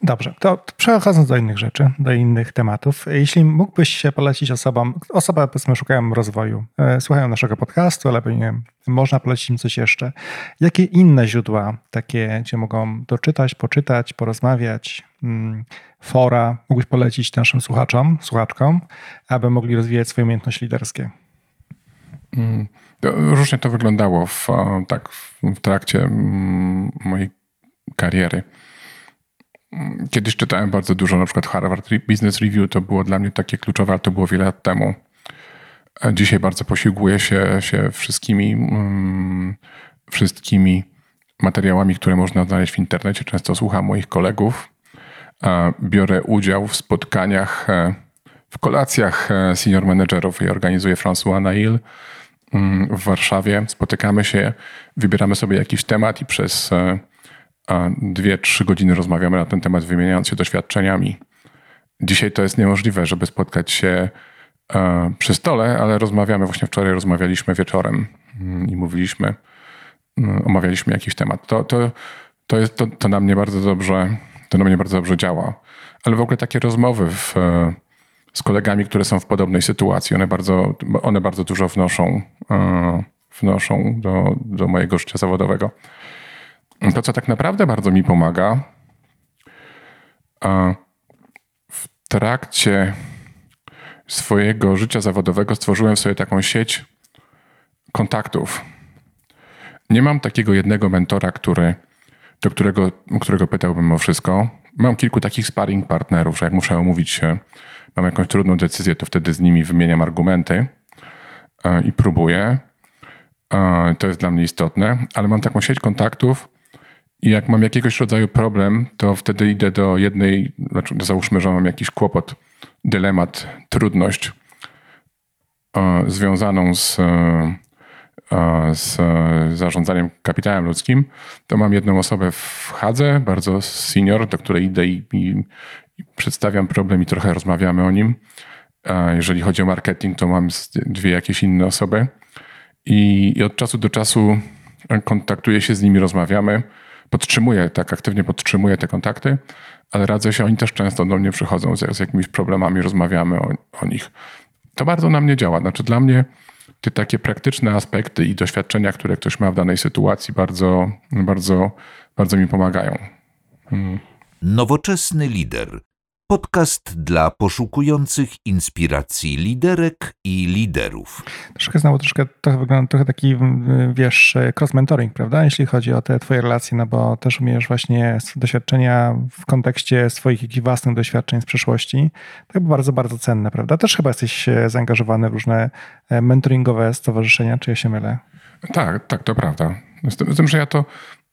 S2: Dobrze, to przechodząc do innych rzeczy, do innych tematów. Jeśli mógłbyś się polecić osobom, osoby powiedzmy szukają rozwoju, e, słuchają naszego podcastu, ale pewnie można polecić im coś jeszcze. Jakie inne źródła takie, gdzie mogą doczytać, poczytać, porozmawiać, mm, fora mógłbyś polecić naszym słuchaczom, słuchaczkom, aby mogli rozwijać swoje umiejętności liderskie?
S1: Mm, różnie to wyglądało w, tak, w trakcie mm, mojej kariery. Kiedyś czytałem bardzo dużo, na przykład Harvard Business Review, to było dla mnie takie kluczowe, ale to było wiele lat temu. Dzisiaj bardzo posiłkuję się, się wszystkimi, mm, wszystkimi materiałami, które można znaleźć w internecie. Często słucham moich kolegów. Biorę udział w spotkaniach, e, w kolacjach e, senior managerów i organizuję François Nail mm, w Warszawie. Spotykamy się, wybieramy sobie jakiś temat i przez e, dwie, trzy godziny rozmawiamy na ten temat, wymieniając się doświadczeniami. Dzisiaj to jest niemożliwe, żeby spotkać się e, przy stole, ale rozmawiamy. Właśnie wczoraj rozmawialiśmy wieczorem mm, i mówiliśmy, mm, omawialiśmy jakiś temat. To, to, to, jest, to, to na mnie bardzo dobrze, to na mnie bardzo dobrze działa. Ale w ogóle takie rozmowy w, e, z kolegami, które są w podobnej sytuacji, one bardzo, one bardzo dużo wnoszą, e, wnoszą do, do mojego życia zawodowego. To, co tak naprawdę bardzo mi pomaga, w trakcie swojego życia zawodowego stworzyłem sobie taką sieć kontaktów. Nie mam takiego jednego mentora, który, do którego, którego pytałbym o wszystko. Mam kilku takich sparring partnerów, że jak muszę omówić się, mam jakąś trudną decyzję, to wtedy z nimi wymieniam argumenty i próbuję. To jest dla mnie istotne, ale mam taką sieć kontaktów, I jak mam jakiegoś rodzaju problem, to wtedy idę do jednej, znaczy załóżmy, że mam jakiś kłopot, dylemat, trudność e, związaną z, e, z zarządzaniem kapitałem ludzkim, to mam jedną osobę w Hadze, bardzo senior, do której idę i, i, i przedstawiam problem i trochę rozmawiamy o nim. Jeżeli chodzi o marketing, to mam dwie jakieś inne osoby. I, i od czasu do czasu kontaktuję się z nimi, rozmawiamy podtrzymuję, tak aktywnie podtrzymuję te kontakty, ale radzę się, oni też często do mnie przychodzą z, z jakimiś problemami, rozmawiamy o, o nich. To bardzo na mnie działa. Znaczy dla mnie te takie praktyczne aspekty i doświadczenia, które ktoś ma w danej sytuacji, bardzo, bardzo, bardzo mi pomagają.
S3: Hmm. Nowoczesny lider Podcast dla poszukujących inspiracji liderek i liderów.
S2: Troszkę znowu troszkę to wygląda trochę taki, wiesz, cross-mentoring, prawda? Jeśli chodzi o te twoje relacje, no bo też umiesz właśnie doświadczenia w kontekście swoich jakichś własnych doświadczeń z przeszłości. To bardzo, bardzo cenne, prawda? Też chyba jesteś e, zaangażowany w różne e, mentoringowe stowarzyszenia, czy ja się mylę?
S1: Tak, tak, to prawda. Z tym, z tym że ja to,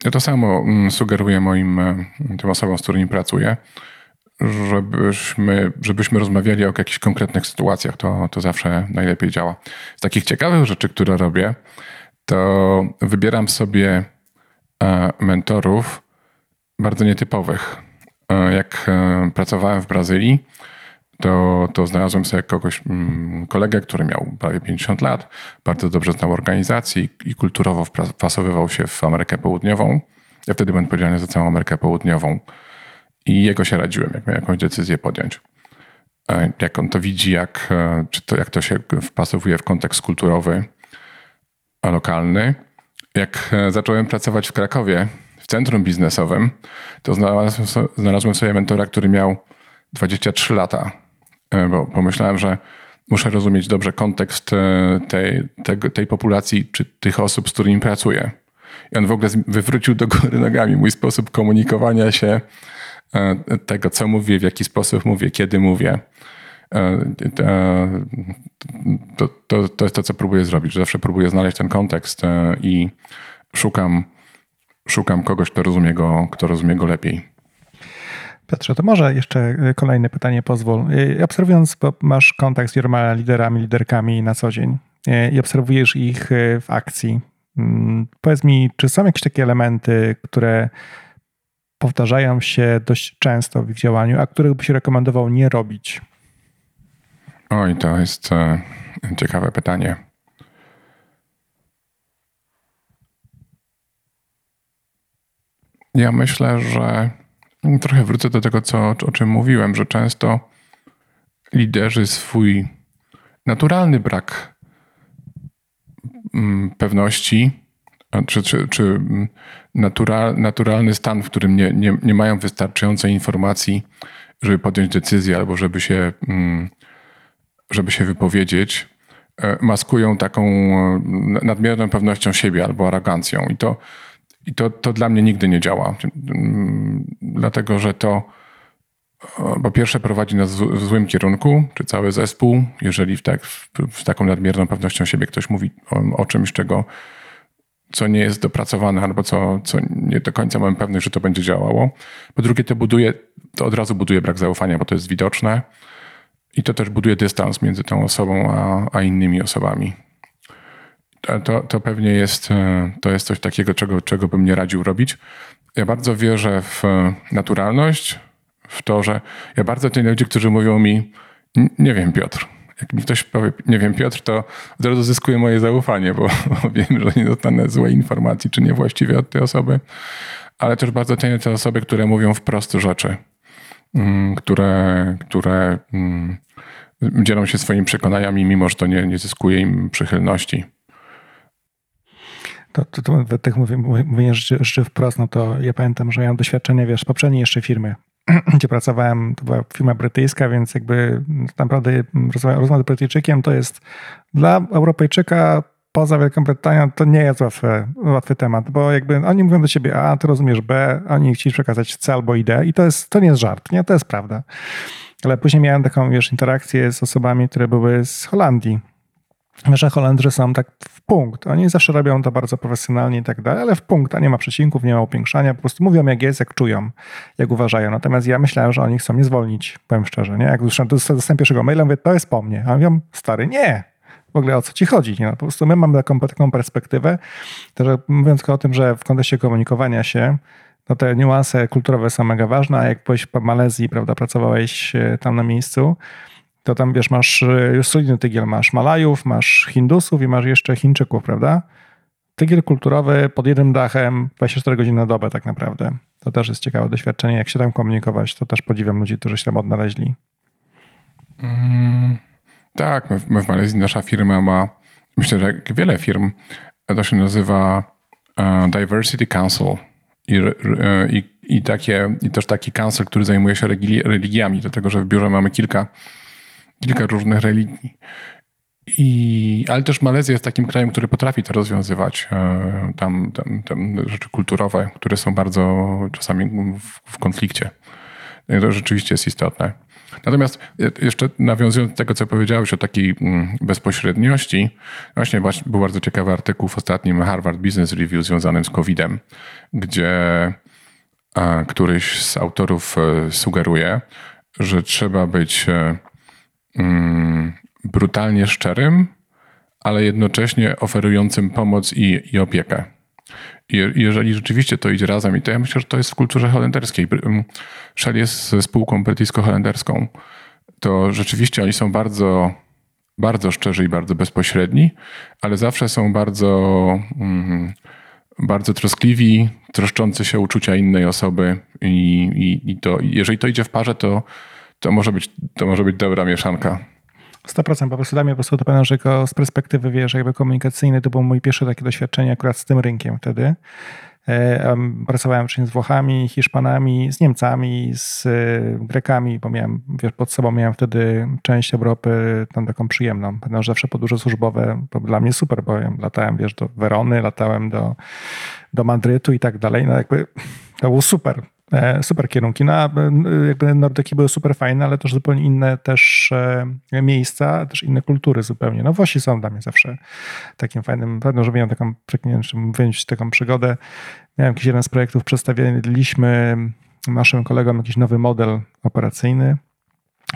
S1: ja to samo mm, sugeruję moim, e, tym osobom, z którymi pracuję żebyśmy, żebyśmy rozmawiali o jakichś konkretnych sytuacjach. To, to zawsze najlepiej działa. Z takich ciekawych rzeczy, które robię, to wybieram sobie e, mentorów bardzo nietypowych. E, jak e, pracowałem w Brazylii, to, to znalazłem sobie kogoś, mm, kolegę, który miał prawie 50 lat, bardzo dobrze znał organizację i kulturowo wpasowywał się w Amerykę Południową. Ja wtedy byłem odpowiedzialny za całą Amerykę Południową i jego się radziłem, jak miał jakąś decyzję podjąć. E, jak on to widzi, jak, e, czy to, jak to się wpasowuje w kontekst kulturowy, lokalny. Jak e, zacząłem pracować w Krakowie, w centrum biznesowym, to znalazłem, sobie mentora, który miał 23 lata, bo pomyślałem, że muszę rozumieć dobrze kontekst tej, tej, tej populacji, czy tych osób, z którymi pracuję. I on w ogóle wywrócił do góry nogami mój sposób komunikowania się, tego, co mówię, w jaki sposób mówię, kiedy mówię. E, to, to, to jest to, co próbuję zrobić. Zawsze próbuję znaleźć ten kontekst e, i szukam, szukam kogoś, kto rozumie go, kto rozumie go lepiej.
S2: Piotrze, to może jeszcze kolejne pytanie pozwól. Obserwując, bo masz kontakt z wieloma liderami, liderkami na co dzień i obserwujesz ich w akcji. Mm, powiedz mi, czy są jakieś takie elementy, które powtarzają się dość często w ich działaniu, a których byś rekomendował nie robić?
S1: Oj, to jest e, ciekawe pytanie. Ja myślę, że trochę wrócę do tego, co, o czym mówiłem, że często liderzy swój naturalny brak mm, pewności czy, czy, czy natural, naturalny stan, w którym nie, nie, nie mają wystarczającej informacji, żeby podjąć decyzję albo żeby się, mm, żeby się wypowiedzieć, e, maskują taką e, nadmierną pewnością siebie albo arogancją. I to, i to, to dla mnie nigdy nie działa. Mm, dlatego, że to po pierwsze prowadzi nas w złym kierunku, czy cały zespół, jeżeli w, tak, w taką nadmierną pewnością siebie ktoś mówi o, o czymś, czego co nie jest dopracowane, albo co, co nie do końca mamy pewność, że to będzie działało. Po drugie, to buduje, to od razu buduje brak zaufania, bo to jest widoczne i to też buduje dystans między tą osobą a, a innymi osobami. To, to pewnie jest, to jest coś takiego, czego, czego bym nie radził robić. Ja bardzo wierzę w naturalność, w to, że ja bardzo tych ludzi, którzy mówią mi, nie wiem, Piotr, jak mi ktoś powie, nie wiem, Piotr, to od razu zyskuje moje zaufanie, bo, bo wiem, że nie dostanę złej informacji, czy niewłaściwie od tej osoby. Ale też bardzo cenię te osoby, które mówią wprost rzeczy, mm, które, które mm, dzielą się swoimi przekonaniami, mimo że to nie, nie zyskuje im przychylności.
S2: To, to, to mówię, mówię rzeczy, rzeczy wprost, no to ja pamiętam, że miałem doświadczenie, wiesz, poprzedniej jeszcze firmy, [CLEARS THROAT] gdzie pracowałem, to była firma brytyjska, więc jakby naprawdę rozmowa z Brytyjczykiem to jest dla Europejczyka poza Wielką Brytanią to nie jest łatwy, łatwy temat, bo jakby oni mówią do ciebie A, ty rozumiesz B, oni chcieli przekazać C albo i D i to, jest, to nie jest żart, nie? To jest prawda. Ale później miałem taką, wiesz, interakcję z osobami, które były z Holandii że Holendrzy są tak w punkt. Oni zawsze robią to bardzo profesjonalnie i tak dalej, ale w punkt, a nie ma przecinków, nie ma upiększania, po prostu mówią jak jest, jak czują, jak uważają. Natomiast ja myślałem, że oni chcą mnie zwolnić, powiem szczerze, nie? Jak dostałem pierwszego maila, mówię, to jest po mnie. A mówią, stary, nie, w ogóle o co ci chodzi. No, po prostu my mamy taką, taką perspektywę, że mówiąc o tym, że w kontekście komunikowania się, no te niuanse kulturowe są mega ważne, a jak byłeś w Malezji, prawda, pracowałeś e, tam na miejscu, to tam wiesz, masz e, już solidny tygiel, masz Malajów, masz Hindusów i masz jeszcze Chińczyków, prawda? Tygiel kulturowy pod jednym dachem 24 godziny na dobę tak naprawdę. To też jest ciekawe doświadczenie. Jak się tam komunikować, to też podziwiam ludzi, którzy się tam odnaleźli.
S1: Mm, tak, my, my w Malezji nasza firma ma, myślę, że jak wiele firm, to się nazywa uh, Diversity Council. I, i, i, takie, I też taki council, który zajmuje się religi religiami, dlatego że w biurze mamy kilka kilka różnych religii. I, ale też Malezja jest takim krajem, który potrafi to rozwiązywać. E, tam, tam, tam rzeczy kulturowe, które są bardzo czasami w, w konflikcie. I to rzeczywiście jest istotne. Natomiast jeszcze nawiązując do tego, co powiedziałeś o takiej mm, bezpośredniości, właśnie był bardzo ciekawy artykuł w ostatnim Harvard Business Review związanym z COVID-em, gdzie e, któryś z autorów e, sugeruje, że trzeba być mm, brutalnie szczerym, ale jednocześnie oferującym pomoc i, i opiekę. I jeżeli rzeczywiście to idzie razem, i to ja myślę, że to jest w kulturze holenderskiej. Shell jest spółką brytyjsko-holenderską. To rzeczywiście oni są bardzo, bardzo szczerzy i bardzo bezpośredni, ale zawsze są bardzo, mm, bardzo troskliwi, troszczący się uczucia innej osoby. I, i, i to, jeżeli to idzie w parze, to to może być, to może być dobra mieszanka.
S2: 100%. Po prostu dla mnie po prostu to pamiętam, że z perspektywy, wiesz, jakby komunikacyjnej, to było moje pierwsze takie doświadczenie akurat z tym rynkiem wtedy. E, pracowałem wcześniej z Włochami, Hiszpanami, z Niemcami, z e, Grekami, bo miałem, wiesz, pod sobą miałem wtedy część Europy tam taką przyjemną. Pamiętam, że zawsze podróże służbowe to dla mnie super, bo latałem, wiesz, do Werony, latałem do, do Madrytu i tak dalej. No jakby to było super. E, super kierunki. No, jakby Nordyki były super fajne, ale też zupełnie inne też e, miejsca, też inne kultury zupełnie. No Włosi są dla mnie zawsze takim fajnym, pewno, że miałem taką, wyjąć taką przygodę. Miałem jakiś jeden z projektów, przedstawiliśmy naszym kolegom jakiś nowy model operacyjny.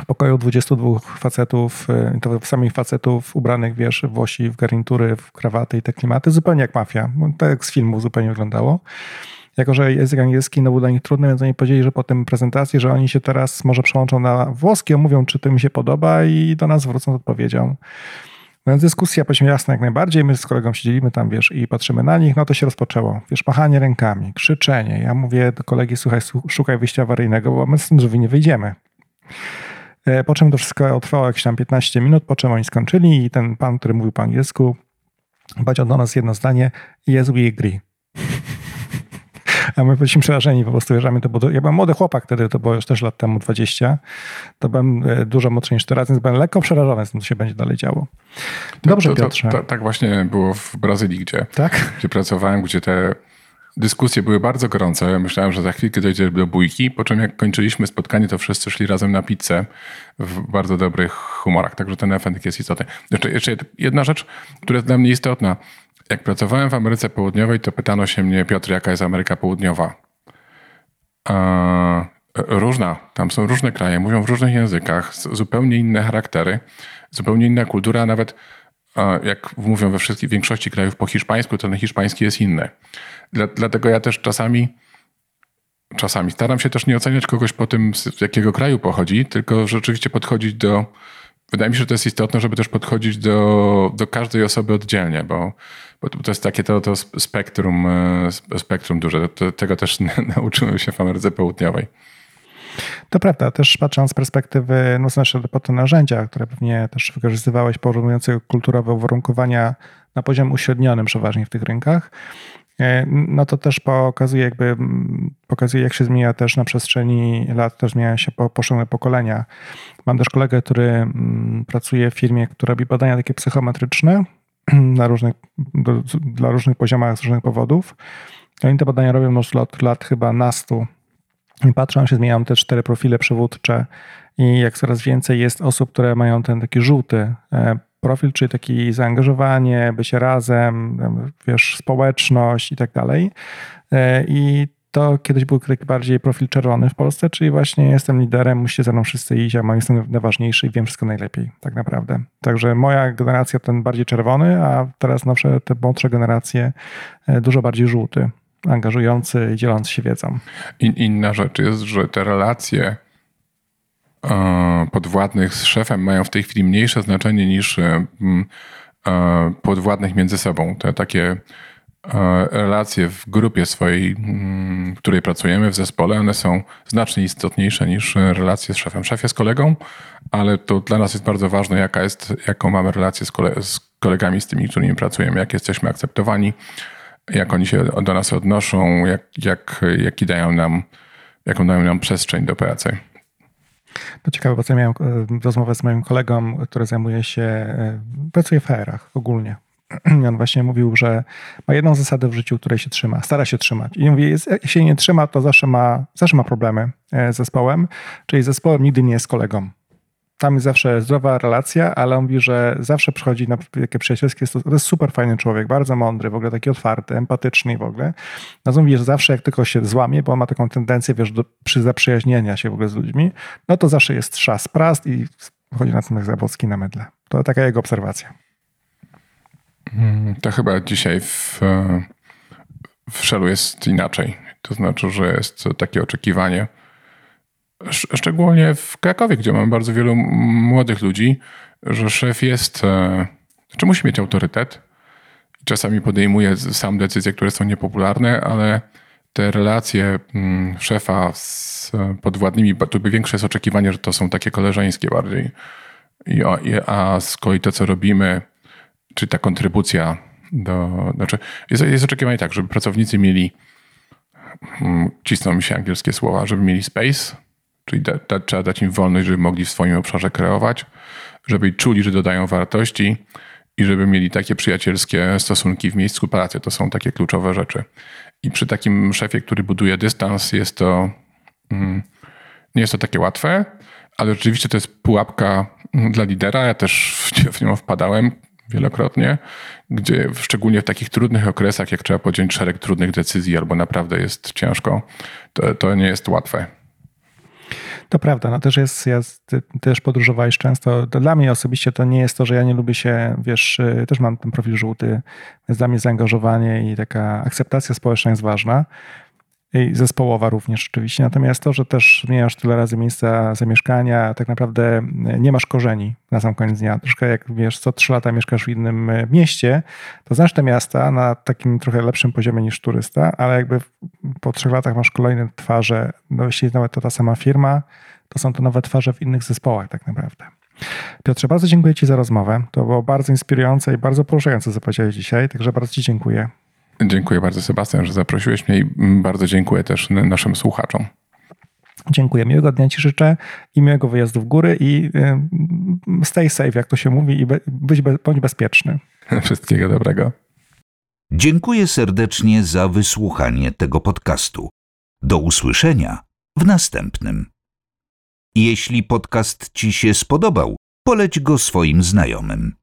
S2: W pokoju 22 facetów, e, to samych facetów ubranych, wiesz, Włosi w garnitury, w krawaty i te klimaty, zupełnie jak mafia. No, tak jak z filmu zupełnie wyglądało. Jako, że język angielski no, był dla nich trudny, więc oni powiedzieli, że po tym prezentacji, że oni się teraz może przełączą na włoski, omówią, czy to mi się podoba i do nas wrócą z odpowiedzią. No więc dyskusja, powiedzmy jasna jak najbardziej, my z kolegą siedzieliśmy tam, wiesz, i patrzymy na nich, no to się rozpoczęło. Wiesz, machanie rękami, krzyczenie. Ja mówię do kolegi, słuchaj, szukaj wyjścia awaryjnego, bo my z tym drzwi nie wyjdziemy. E, po czym to wszystko trwało jakieś tam 15 minut, po czym oni skończyli i ten pan, który mówił po angielsku, powiedział do nas jedno zdanie, yes, we agree. A my byliśmy przerażeni po prostu, wjeżdżamy to, bo ja byłem młody chłopak wtedy, to było już też lat temu 20, to byłem e, dużo młodszy niż teraz, więc byłem lekko przerażony, co się będzie dalej działo. Dobrze,
S1: to, to,
S2: Piotrze.
S1: To, tak właśnie było w Brazylii, gdzie,
S2: tak?
S1: gdzie pracowałem, gdzie te dyskusje były bardzo gorące. Myślałem, że za chwilkę dojdzie do bójki, po czym jak kończyliśmy spotkanie, to wszyscy szli razem na pizzę w bardzo dobrych humorach. Także ten efekt jest istotny. Jeszcze, jeszcze jedna rzecz, która jest dla mnie istotna. Jak pracowałem w Ameryce Południowej, to pytano się mnie, Piotr, jaka jest Ameryka Południowa? Różna. Tam są różne kraje, mówią w różnych językach, zupełnie inne charaktery, zupełnie inna kultura, nawet jak mówią we wszystkich, większości krajów po hiszpańsku, to ten hiszpański jest inny. Dla, dlatego ja też czasami czasami staram się też nie oceniać kogoś po tym, z jakiego kraju pochodzi, tylko rzeczywiście podchodzić do wydaje mi się, że to jest istotne, żeby też podchodzić do, do każdej osoby oddzielnie, bo, bo to jest takie to, to spektrum, e, spektrum duże. To, tego też [LAUGHS] nauczyłem się w Ameryce Południowej.
S2: To prawda, też patrząc z perspektywy, no znaczy po te narzędzia, które pewnie też wykorzystywałeś, porównujące kulturowe uwarunkowania na poziomie uśrednionym przeważnie w tych rynkach, E, no to też pokazuje jakby, pokazuje jak się zmienia też na przestrzeni lat, też zmieniają się poszczególne pokolenia. Mam też kolegę, który pracuje w firmie, która robi badania takie psychometryczne [CLEARS THROAT] na różnych, dla różnych poziomach z różnych powodów. Oni te badania robią już od lat chyba nastu i patrzą, się zmieniają te cztery profile przywódcze i jak coraz więcej jest osób, które mają ten taki żółty e, profil, czyli taki zaangażowanie, bycie razem, wiesz, społeczność i tak dalej. E, I to kiedyś był taki bardziej profil czerwony w Polsce, czyli właśnie jestem liderem, musicie ze mną wszyscy iść, a jestem najważniejszy i wiem wszystko najlepiej, tak naprawdę. Także moja generacja ten bardziej czerwony, a teraz nowsze, te młodsze generacje e, dużo bardziej żółty, angażujący i dzielący się wiedzą.
S1: In, inna rzecz jest, że te relacje e, podwładnych z szefem mają w tej chwili mniejsze znaczenie niż e, podwładnych między sobą. Te takie relacje w grupie swojej, mm, w której pracujemy, w zespole, one są znacznie istotniejsze niż relacje z szefem. Szef jest kolegą, ale to dla nas jest bardzo ważne, jaka jest, jaką mamy relację z, kole, z kolegami, z tymi, którymi pracujemy, jak jesteśmy akceptowani, jak oni się do nas odnoszą, jak, jak, jaki dają nam, jaką dają nam przestrzeń do pracy.
S2: To ciekawe, bo ja miałem e, rozmowę z moim kolegą, który zajmuje się, e, pracuje w HR-ach ogólnie [CLEARS THROAT] on właśnie mówił, że ma jedną zasadę w życiu, której się trzyma, stara się trzymać. I mówi, jak się nie trzyma, to zawsze ma, zawsze ma problemy e, z zespołem, czyli zespołem nigdy nie jest kolegą. Tam jest zawsze zdrowa relacja, ale on mówi, że zawsze przychodzi na takie przyjacielskie To jest super fajny człowiek, bardzo mądry, w ogóle taki otwarty, empatyczny w ogóle. Natomiast mówi, że zawsze jak tylko się złamie, bo on ma taką tendencję, wiesz, do przy zaprzyjaźnienia się w ogóle z ludźmi, no to zawsze jest trzas, prast i wchodzi na tym jak Zabłocki na medle. To taka jego obserwacja.
S1: Mm, to chyba dzisiaj w, e, w Shellu jest inaczej. To znaczy, że jest takie oczekiwanie, szczególnie w Krakowie, gdzie mamy bardzo wielu młodych ludzi, że szef jest, e, znaczy musi mieć autorytet. Czasami podejmuje sam decyzje, które są niepopularne, ale te relacje mm, szefa z podwładnymi, tu by większe jest oczekiwanie, że to są takie koleżeńskie bardziej. I, a z kolei to, co robimy, czy ta kontrybucja do. Znaczy jest, jest oczekiwanie tak, żeby pracownicy mieli, hmm, cisną mi się angielskie słowa, żeby mieli space, czyli da, da, trzeba dać im wolność, żeby mogli w swoim obszarze kreować, żeby czuli, że dodają wartości i żeby mieli takie przyjacielskie stosunki w miejscu pracy. To są takie kluczowe rzeczy. I przy takim szefie, który buduje dystans, jest to. Hmm, nie jest to takie łatwe, ale rzeczywiście to jest pułapka dla lidera. Ja też w nią wpadałem wielokrotnie, gdzie szczególnie w takich trudnych okresach, jak trzeba podjąć szereg trudnych decyzji albo naprawdę jest ciężko, to, to nie jest łatwe.
S2: To prawda, no też jest, ja też podróżowałeś często. Dla mnie osobiście to nie jest to, że ja nie lubię się, wiesz, y, też mam ten profil żółty, więc dla mnie zaangażowanie i taka akceptacja społeczna jest ważna i zespołowa również oczywiście. Natomiast to, że też zmieniasz tyle razy miejsca zamieszkania, tak naprawdę nie masz korzeni na sam koniec dnia. Troszkę jak wiesz, co trzy lata mieszkasz w innym e, mieście, to znasz te miasta na takim trochę lepszym poziomie niż turysta, ale jakby po trzech latach masz kolejne twarze, no jeśli nawet to ta sama firma, to są to nowe twarze w innych zespołach tak naprawdę. Piotrze, bardzo dziękuję Ci za rozmowę. To było bardzo inspirujące i bardzo poruszające, co powiedziałeś dzisiaj, także bardzo Ci dziękuję.
S1: Dziękuję bardzo, Sebastian, że zaprosiłeś mnie i bardzo dziękuję też naszym słuchaczom.
S2: Dziękuję. Miłego dnia Ci życzę i miłego wyjazdu w góry i y, stay safe, jak to się mówi, i być, bądź bezpieczny. [LAUGHS]
S1: Wszystkiego dobrego.
S3: Dziękuję serdecznie za wysłuchanie tego podcastu. Do usłyszenia w następnym. Jeśli podcast Ci się spodobał, poleć go swoim znajomym.